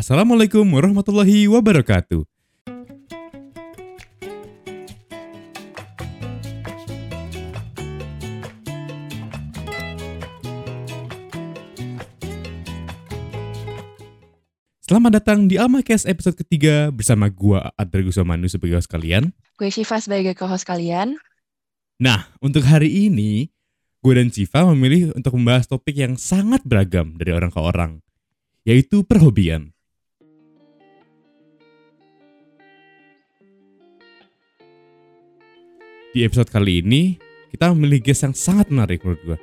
Assalamualaikum warahmatullahi wabarakatuh. Selamat datang di Almakes episode ketiga bersama gua Adri Gusomanu sebagai host kalian. Gue Shiva sebagai co-host kalian. Nah, untuk hari ini gue dan Shiva memilih untuk membahas topik yang sangat beragam dari orang ke orang, yaitu perhobian. Di episode kali ini, kita memilih guest yang sangat menarik menurut gue,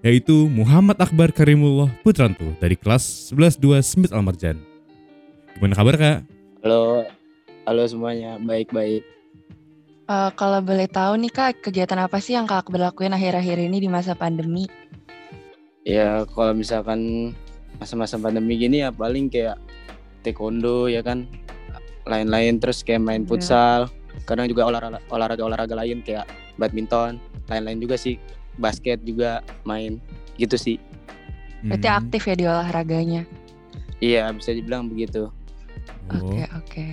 yaitu Muhammad Akbar Karimullah Putranto dari kelas 11-2 Smith Almarjan. Gimana kabar kak? Halo, halo semuanya, baik-baik. Uh, kalau boleh tahu nih kak, kegiatan apa sih yang kak berlakuin akhir-akhir ini di masa pandemi? Ya kalau misalkan masa-masa pandemi gini ya paling kayak taekwondo ya kan, lain-lain terus kayak main Iya. futsal, kadang juga olahraga olahraga-olahraga lain kayak badminton, lain-lain juga sih, basket juga main gitu sih. Berarti Hmm, aktif ya di olahraganya. Iya bisa dibilang begitu. oh. Oke oke.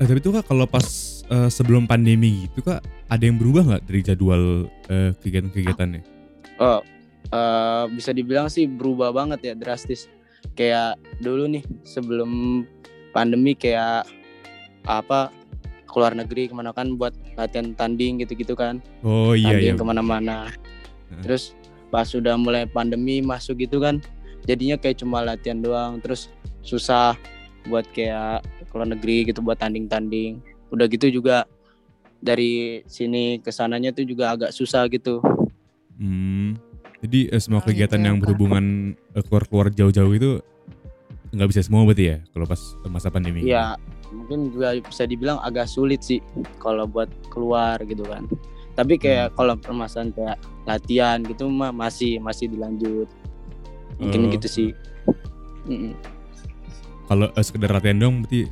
Eh, tapi tuh kak kalau pas eh, sebelum pandemi gitu kak ada yang berubah nggak dari jadwal eh, kegiatan-kegiatannya? Oh, eh, bisa dibilang sih berubah banget ya drastis. Kayak dulu nih sebelum pandemi kayak apa keluar negeri ke mana kan buat latihan tanding gitu-gitu kan. Oh iya iya. tanding ke mana-mana. Heeh. Terus pas sudah mulai pandemi masuk gitu kan, jadinya kayak cuma latihan doang. Terus susah buat kayak keluar negeri gitu buat tanding-tanding. Udah gitu juga dari sini ke sananya tuh juga agak susah gitu. Hmm. Jadi eh, semua Oh, gitu kegiatan ya, yang berhubungan eh, keluar-keluar jauh-jauh itu nggak bisa semua berarti ya kalau pas masa pandemi. Ya mungkin juga bisa dibilang agak sulit sih kalau buat keluar gitu kan. Tapi kayak kalau permasalahan kayak latihan gitu mah masih masih dilanjut. Mungkin Oh. gitu sih. Kalau eh, sekedar latihan dong berarti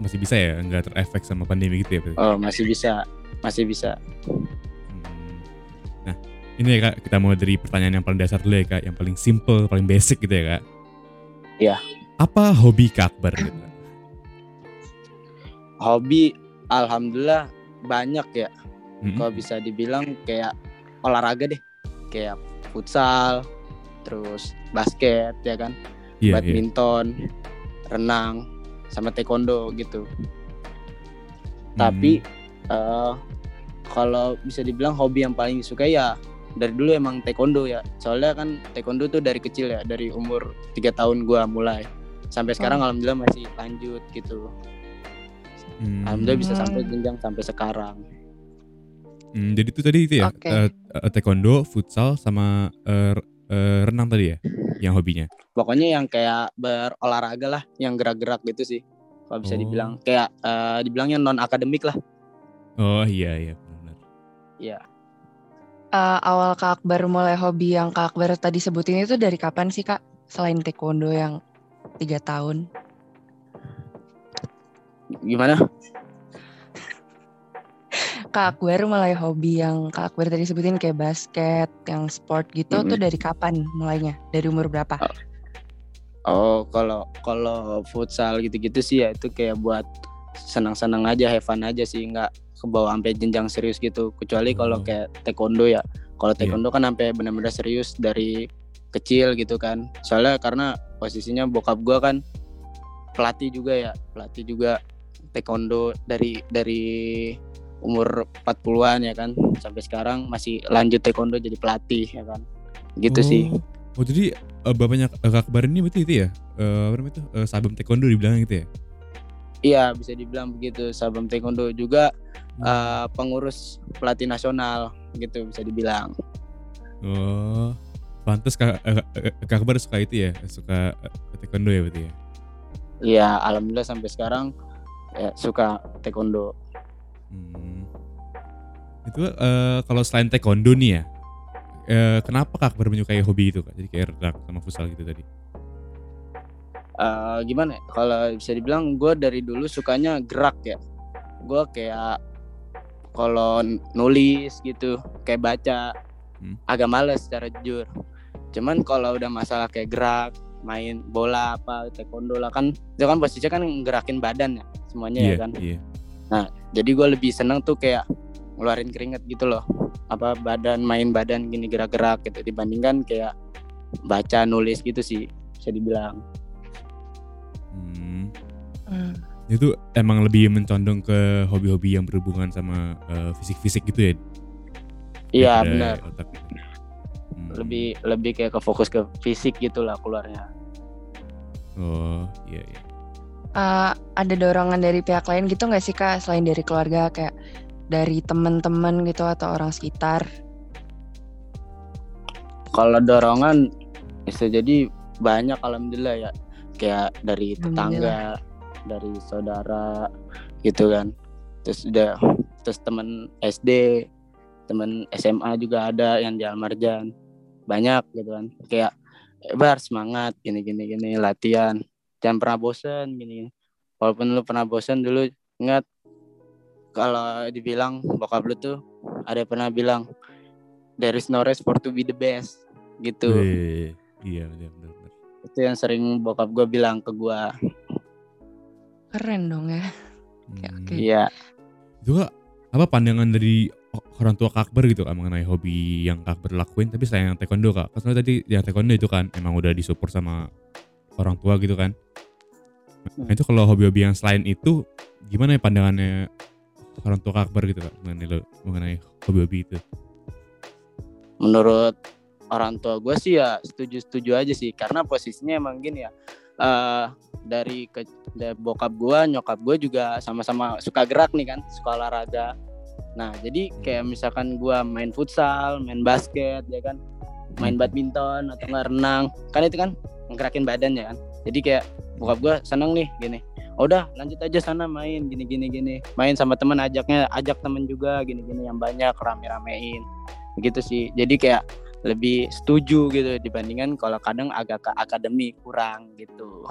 masih bisa ya nggak terefek sama pandemi gitu ya berarti. Oh masih bisa, masih bisa. Hmm. Nah ini ya kak kita mulai dari pertanyaan yang paling dasar dulu ya kak, yang paling simple, paling basic gitu ya kak. Iya. Apa hobi kak Akbar gitu? Hobi, alhamdulillah banyak ya. Hmm. Kalau bisa dibilang kayak olahraga deh, kayak futsal, terus basket ya kan, Iya iya. badminton, renang, sama taekwondo gitu. Hmm. Tapi eh, kalau bisa dibilang hobi yang paling disukai ya dari dulu emang taekwondo ya. Soalnya kan taekwondo tuh dari kecil ya, dari umur tiga tahun gua mulai sampai sekarang alhamdulillah masih lanjut gitu. Hmm. Alhamdulillah bisa Hmm. sampai jenjang sampai sekarang. Hmm, jadi itu tadi itu ya Oke. eh, eh, taekwondo, futsal sama r- eh, renang tadi ya yang hobinya. Pokoknya yang kayak berolahraga lah, yang gerak-gerak gitu sih. Kalau bisa Oh. dibilang kayak eh, dibilangnya non akademik lah. Oh iya iya benar. Iya. Uh, awal kak Akbar mulai hobi yang kak Akbar tadi sebutin itu dari kapan sih kak? Selain taekwondo yang tiga tahun. Gimana? Kak Akbar mulai hobi yang kak Akbar tadi sebutin kayak basket, yang sport gitu Mm-mm. tuh dari kapan mulainya? Dari umur berapa? Oh, kalau kalau futsal gitu-gitu sih ya itu kayak buat senang-senang aja, have fun aja sih, nggak kebawa sampai jenjang serius gitu. Kecuali kalau Oh. kayak taekwondo ya. Kalau Iya. taekwondo kan sampai benar-benar serius dari kecil gitu kan. Soalnya karena posisinya bokap gua kan pelatih juga ya, pelatih juga taekwondo dari dari umur 40-an ya kan sampai sekarang masih lanjut taekwondo jadi pelatih ya kan. Gitu oh. sih. Oh jadi eh, bapaknya eh, Kak Akbar ini berarti itu ya? Eh, apa namanya itu? Sabam taekwondo dibilang gitu ya? Iya bisa dibilang begitu. Sabam Taekwondo juga Hmm. eh, pengurus pelatih nasional gitu bisa dibilang. Oh. Pantes Kak, eh, eh, Kak Akbar suka itu ya? Suka eh, taekwondo ya berarti ya? Iya alhamdulillah sampai sekarang ya, suka Taekwondo. Hmm. Itu eh, kalau selain taekwondo nih ya, eh, kenapa Kak Akbar menyukai hobi itu Kak? Jadi kayak renang sama futsal gitu tadi. Eh, gimana? ya? Kalau bisa dibilang gue dari dulu sukanya gerak ya. Gue kayak kalau nulis gitu kayak baca Hmm. agak males secara jujur. Cuman kalau udah masalah kayak gerak main bola apa taekwondo lah kan itu kan posisinya kan gerakin badan ya semuanya Iya, ya kan iya. jadi gue lebih seneng tuh kayak ngeluarin keringet gitu loh apa badan main badan gini gerak-gerak gitu dibandingkan kayak baca nulis gitu sih bisa dibilang Hmm. Hmm. Itu emang lebih mencondong ke hobi-hobi yang berhubungan sama eh, fisik-fisik gitu ya? iya benar otak. Lebih lebih kayak ke fokus ke fisik gitulah keluarnya. Oh, iya iya. Eh, ada dorongan dari pihak lain gitu nggak sih kak? Selain dari keluarga kayak dari teman-teman gitu atau orang sekitar? kalau dorongan bisa jadi banyak alhamdulillah ya. Kayak dari tetangga dari saudara gitu kan. Terus udah terus teman SD teman SMA juga ada yang di Almarjan banyak gitu kan kayak "Eh, bar semangat gini gini gini latihan jangan pernah bosen gini, gini. walaupun lu pernah bosen dulu ingat kalau dibilang bokap lu tuh ada yang pernah bilang there is no rest for to be the best gitu Wih, iya benar benar. itu yang sering bokap gue bilang ke gue Keren dong ya. Oke, Hmm. oke. iya Itu Kak, apa pandangan dari orang tua Kak Akbar gitu Kak mengenai hobi yang Kak Akbar lakuin tapi selain yang taekwondo Kak. Kan soalnya tadi yang taekwondo itu kan emang udah disupport sama orang tua gitu kan. Nah, Hmm. itu kalau hobi-hobi yang selain itu gimana ya pandangannya orang tua Kak Akbar gitu Kak mengenai mengenai hobi-hobi itu? menurut orang tua gue sih ya setuju setuju aja sih karena posisinya emang gini ya eh dari ke dari bokap gue nyokap gue juga sama-sama suka gerak nih kan suka olahraga nah jadi kayak misalkan gue main futsal main basket ya kan? Main badminton atau nggak renang. Kan itu kan ngerakin badan ya kan? Jadi kayak bokap gue seneng nih gini. "Oh, udah lanjut aja sana main gini gini gini. Main sama teman ajaknya ajak temen juga gini gini yang banyak rame ramein gitu sih. Jadi kayak lebih setuju gitu dibandingkan kalau kadang agak ke akademi kurang gitu.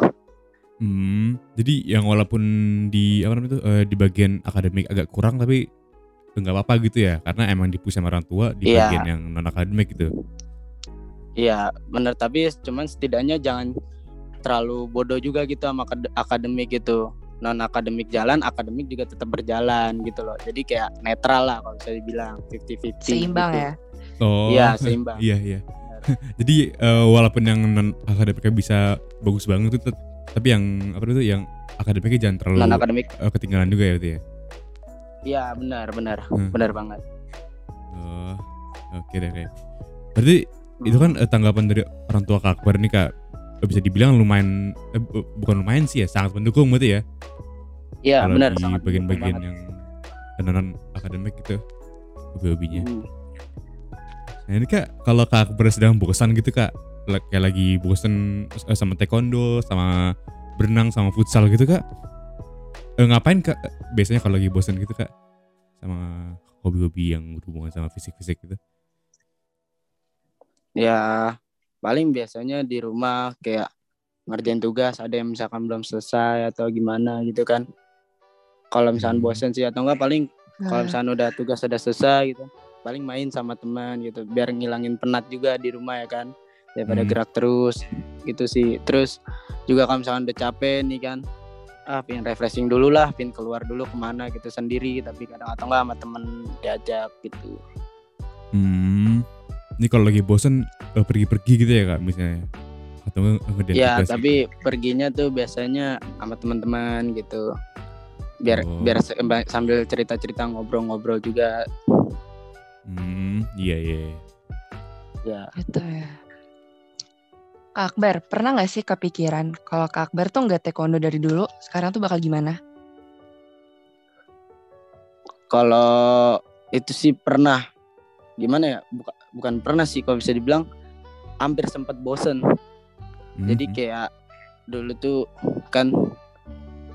Hmm, jadi yang walaupun di apa namanya itu eh, di bagian akademik agak kurang tapi nggak apa-apa gitu ya karena emang dipush sama orang tua di Iya. bagian yang non akademik gitu. Iya bener tapi cuman setidaknya jangan terlalu bodoh juga gitu sama akad- akademik gitu non akademik jalan akademik juga tetap berjalan gitu loh jadi kayak netral lah kalau bisa dibilang 50-50 Seimbang gitu. ya. Oh. iya seimbang Iya iya. Jadi eh, walaupun yang non akademiknya bisa bagus banget itu tapi yang apa itu yang akademiknya jangan terlalu non akademik eh, ketinggalan juga ya berarti ya. Iya benar benar Hmm. benar banget Oh, oke deh oke. Berarti itu kan eh, tanggapan dari orang tua Kak Akbar nih Kak eh, bisa dibilang lumayan eh, bu- bukan lumayan sih ya sangat mendukung berarti ya. iya benar di sangat bagian-bagian yang non akademik gitu hobi-hobinya. Hmm. Nah ini kak kalau kak Akbar sedang bosan gitu kak kayak lagi bosan eh, sama taekwondo sama berenang sama futsal gitu kak eh, ngapain kak? Biasanya kalau lagi bosan gitu kak sama hobi-hobi yang berhubungan sama fisik-fisik gitu. Ya paling biasanya di rumah kayak ngerjain tugas ada yang misalkan belum selesai atau gimana gitu kan. Kalau misalkan Hmm. bosen sih atau enggak paling kalau Nah, misalkan udah tugas udah selesai gitu paling main sama teman gitu biar ngilangin penat juga di rumah ya kan daripada Hmm. gerak terus gitu sih. Terus juga kalau misalkan udah capek nih kan ah pin refreshing dulu lah pin keluar dulu ke mana gitu sendiri tapi kadang atau enggak sama temen diajak gitu hmm ini kalau lagi bosan eh, pergi-pergi gitu ya kak misalnya atau nggak ngerjain Ya, tugas gitu? tapi perginya tuh biasanya sama teman-teman gitu. Biar Oh. biar sambil cerita-cerita ngobrol-ngobrol juga. hmm iya iya iya. Ya, gitu ya. Kak Akbar, pernah nggak sih kepikiran kalau Kak Akbar tuh nggak taekwondo dari dulu, sekarang tuh bakal gimana? kalau itu sih pernah gimana ya? Buka- bukan pernah sih kalau bisa dibilang hampir sempat bosen. Hmm, Jadi hmm. kayak dulu tuh kan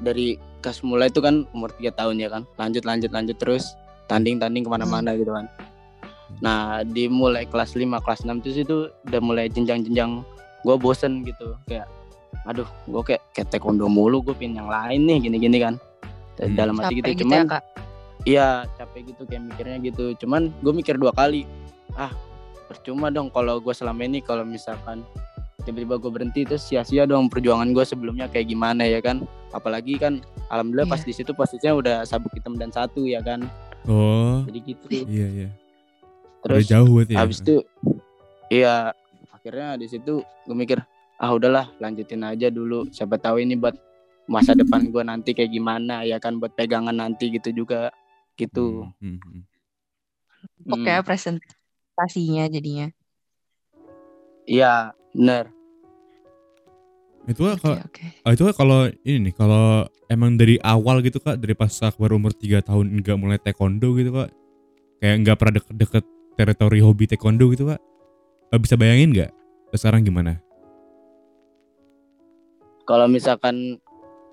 dari kelas mulai itu kan umur 3 tahun ya kan. Lanjut lanjut lanjut terus tanding-tanding ke mana-mana gitu kan. Nah di mulai kelas 5 kelas 6 tuh itu udah mulai jenjang-jenjang gue bosen gitu kayak aduh gue kayak kayak taekwondo mulu gue pin yang lain nih gini-gini kan Hmm. dalam hati Capek gitu gitu cuman ya Kak? iya capek gitu kayak mikirnya gitu cuman gue mikir dua kali ah percuma dong kalau gue selama ini kalau misalkan tiba-tiba gue berhenti terus sia-sia dong perjuangan gue sebelumnya kayak gimana ya kan apalagi kan alhamdulillah pas Iya. di situ posisinya udah sabuk hitam dan satu ya kan Oh, jadi gitu iya iya. terus Udah jauh ya. habis itu iya akhirnya di situ gue mikir ah udahlah lanjutin aja dulu siapa tahu ini buat masa depan gue nanti kayak gimana ya kan buat pegangan nanti gitu juga gitu Hmm, hmm, hmm. Oke, Hmm. presentasinya jadinya. iya bener Itu Kak, Oke, kalau oke. oh, itu Kak, kalau ini nih kalau emang dari awal gitu kak dari pas Akbar umur 3 tahun nggak mulai taekwondo gitu kak kayak nggak pernah deket-deket teritori hobi taekwondo gitu kak bisa bayangin nggak sekarang gimana? kalau misalkan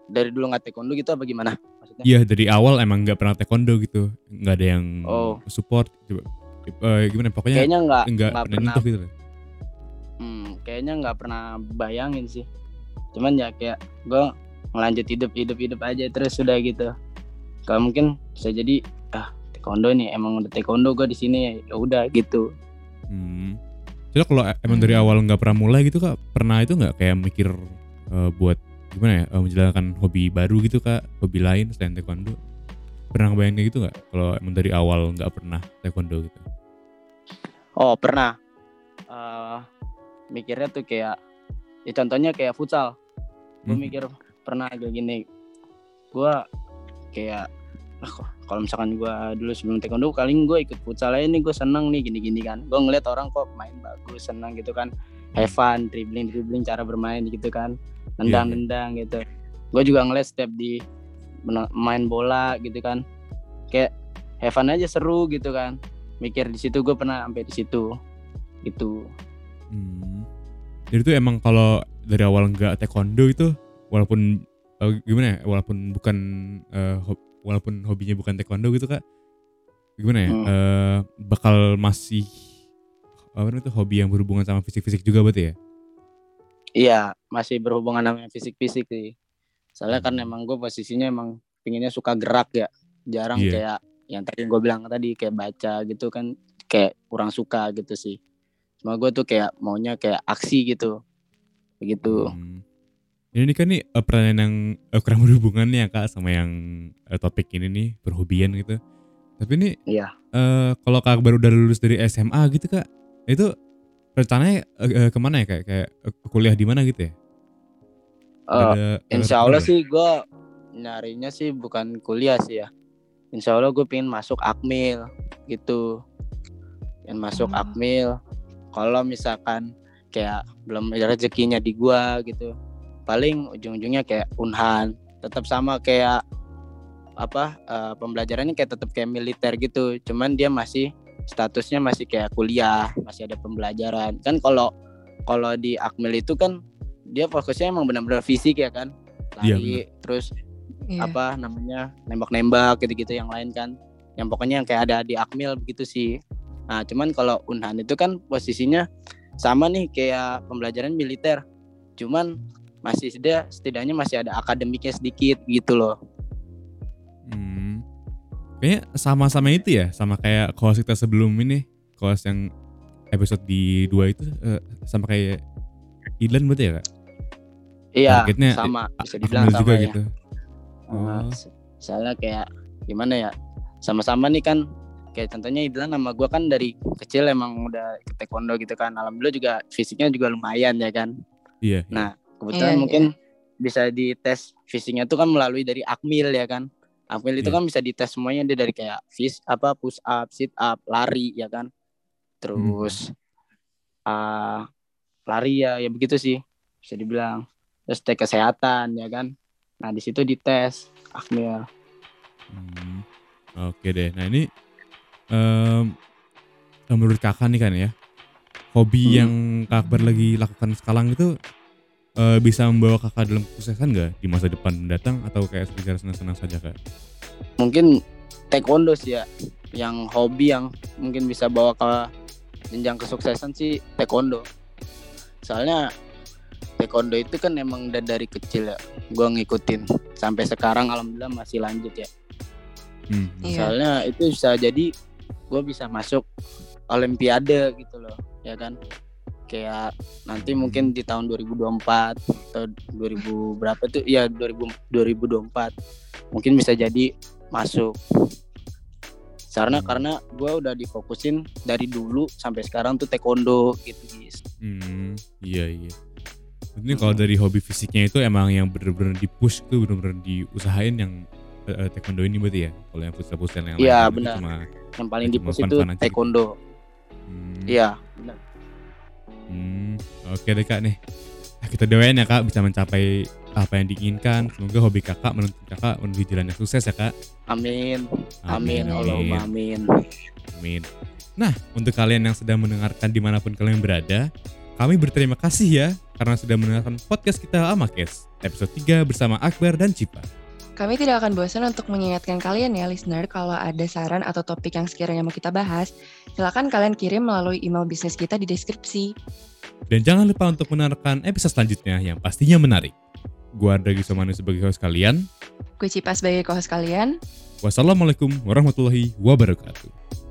dari dulu nggak taekwondo gitu apa gimana? Maksudnya? Iya dari awal emang nggak pernah taekwondo gitu. Nggak ada yang Oh. support. Gitu. Eh, gimana? Pokoknya kayaknya nggak nggak pernah gitu. Hmm, kayaknya nggak pernah bayangin sih. Cuman ya kayak gue ngelanjut hidup hidup hidup aja terus sudah gitu. Kalau mungkin bisa jadi ah taekwondo nih emang udah taekwondo gue di sini ya udah gitu. Hmm. Jadi kalau e- emang dari Hmm. awal nggak pernah mulai gitu kak, pernah itu nggak kayak mikir eh, buat gimana ya eh, menjalankan hobi baru gitu kak, hobi lain selain taekwondo? Pernah ngebayangin kayak gitu nggak? Kalau emang dari awal nggak pernah taekwondo gitu? oh pernah Eh, mikirnya tuh kayak ya contohnya kayak futsal gue Hmm. mikir pernah kayak gini gue kayak kalau misalkan gue dulu sebelum taekwondo kali gue ikut futsal aja nih gue seneng nih gini-gini kan. Gue ngeliat orang kok main bagus seneng gitu kan. Have fun dribbling dribbling cara bermain gitu kan. Nendang nendang gitu. Gue juga ngeliat step di main bola gitu kan. Kayak have fun aja seru gitu kan. Mikir di situ gue pernah sampai di situ. Gitu. Hmm. Jadi tuh emang kalau dari awal nggak taekwondo itu walaupun eh, gimana ya, walaupun bukan ho- walaupun hobinya bukan taekwondo gitu kak, gimana ya, Hmm. eh, bakal masih apa namanya tuh hobi yang berhubungan sama fisik-fisik juga berarti ya? Iya, masih berhubungan sama fisik-fisik sih. Soalnya kan Hmm. emang gue posisinya emang pinginnya suka gerak ya. Jarang Iya. kayak yang tadi gue bilang tadi kayak baca gitu kan kayak kurang suka gitu sih. Cuma gue tuh kayak maunya kayak aksi gitu. Begitu. Hmm. Ini kan nih eh, pertanyaan yang eh, kurang berhubungan nih ya kak sama yang eh, topik ini nih perhobian gitu. Tapi ini Iya. eh, kalau kak baru udah lulus dari SMA gitu kak, itu rencananya eh, eh, ke mana ya kayak kayak eh, kuliah di mana gitu ya? Eh, Ada- insya Allah sih gue nyarinya sih bukan kuliah sih ya. Insya Allah gue pengen masuk akmil gitu. Pengen masuk Hmm. akmil. Kalau misalkan kayak belum ada rezekinya di gua gitu. Paling ujung-ujungnya kayak unhan. Tetap sama kayak apa eh, pembelajarannya kayak tetap kayak militer gitu. Cuman dia masih statusnya masih kayak kuliah, masih ada pembelajaran. Kan kalau kalau di akmil itu kan dia fokusnya emang benar-benar fisik ya kan lari terus Iya. apa namanya nembak-nembak gitu-gitu yang lain kan yang pokoknya yang kayak ada di akmil begitu sih nah cuman kalau unhan itu kan posisinya sama nih kayak pembelajaran militer cuman masih dia setidaknya masih ada akademiknya sedikit gitu loh Hmm. Kayaknya sama-sama itu ya, sama kayak kelas kita sebelum ini, kelas yang episode di dua itu eh, sama kayak Idlan berarti ya kak? iya Targetnya sama A- bisa dibilang sama juga ya gitu. Oh. soalnya kayak gimana ya sama-sama nih kan kayak contohnya Idlan sama gua kan dari kecil emang udah ikut taekwondo gitu kan alhamdulillah juga fisiknya juga lumayan ya kan Iya. iya. Nah, kebetulan Iya, mungkin bisa dites fisiknya tuh kan melalui dari Akmil ya kan. Akmil itu Iya. kan bisa dites semuanya dia dari kayak fis apa push up, sit up, lari ya kan. Terus ah lari ya ya begitu sih bisa dibilang. Terus tes kesehatan ya kan. Nah, di situ dites Akmil. Hmm. Oke deh. Nah ini em, menurut kakak nih kan ya, hobi Hmm. yang kak Akbar lagi lakukan sekarang itu eh, bisa membawa kakak dalam kesuksesan nggak di masa depan mendatang atau kayak sekedar senang-senang saja kak? Mungkin taekwondo sih ya yang hobi yang mungkin bisa bawa ke jenjang kesuksesan sih taekwondo. Soalnya taekwondo itu kan emang udah dari kecil ya gue ngikutin sampai sekarang alhamdulillah masih lanjut ya. Hmm. Iya. Soalnya itu bisa jadi gue bisa masuk olimpiade gitu loh, ya kan? Kayak nanti mungkin di tahun 2024 atau 2000 berapa tuh ya 2000 2024 mungkin bisa jadi masuk karena Hmm. karena gue udah difokusin dari dulu sampai sekarang tuh taekwondo gitu guys Hmm, iya iya. Ini kalau dari hobi fisiknya itu emang yang bener-bener di push tuh bener-bener diusahain yang eh, taekwondo ini berarti ya. Kalau yang futsal futsal yang Iya, lain itu benar. cuma yang paling di push itu taekwondo hmm, iya benar hmm, oke deh kak nih. Nah, kita doain ya kak bisa mencapai apa yang diinginkan. Semoga hobi kakak menuntut kakak menuju jalan yang sukses ya kak. amin amin Allahumma amin Amin. Nah, untuk kalian yang sedang mendengarkan di mana pun kalian berada, kami berterima kasih ya karena sudah mendengarkan podcast kita Amakes episode 3 bersama Akbar dan Cipa. Kami tidak akan bosan untuk mengingatkan kalian ya listener kalau ada saran atau topik yang sekiranya mau kita bahas, silakan kalian kirim melalui email bisnis kita di deskripsi. Dan jangan lupa untuk mendengarkan episode selanjutnya yang pastinya menarik. Gua Andra Gisomanu sebagai host kalian. Gue Cipa sebagai co-host kalian. Wassalamualaikum warahmatullahi wabarakatuh.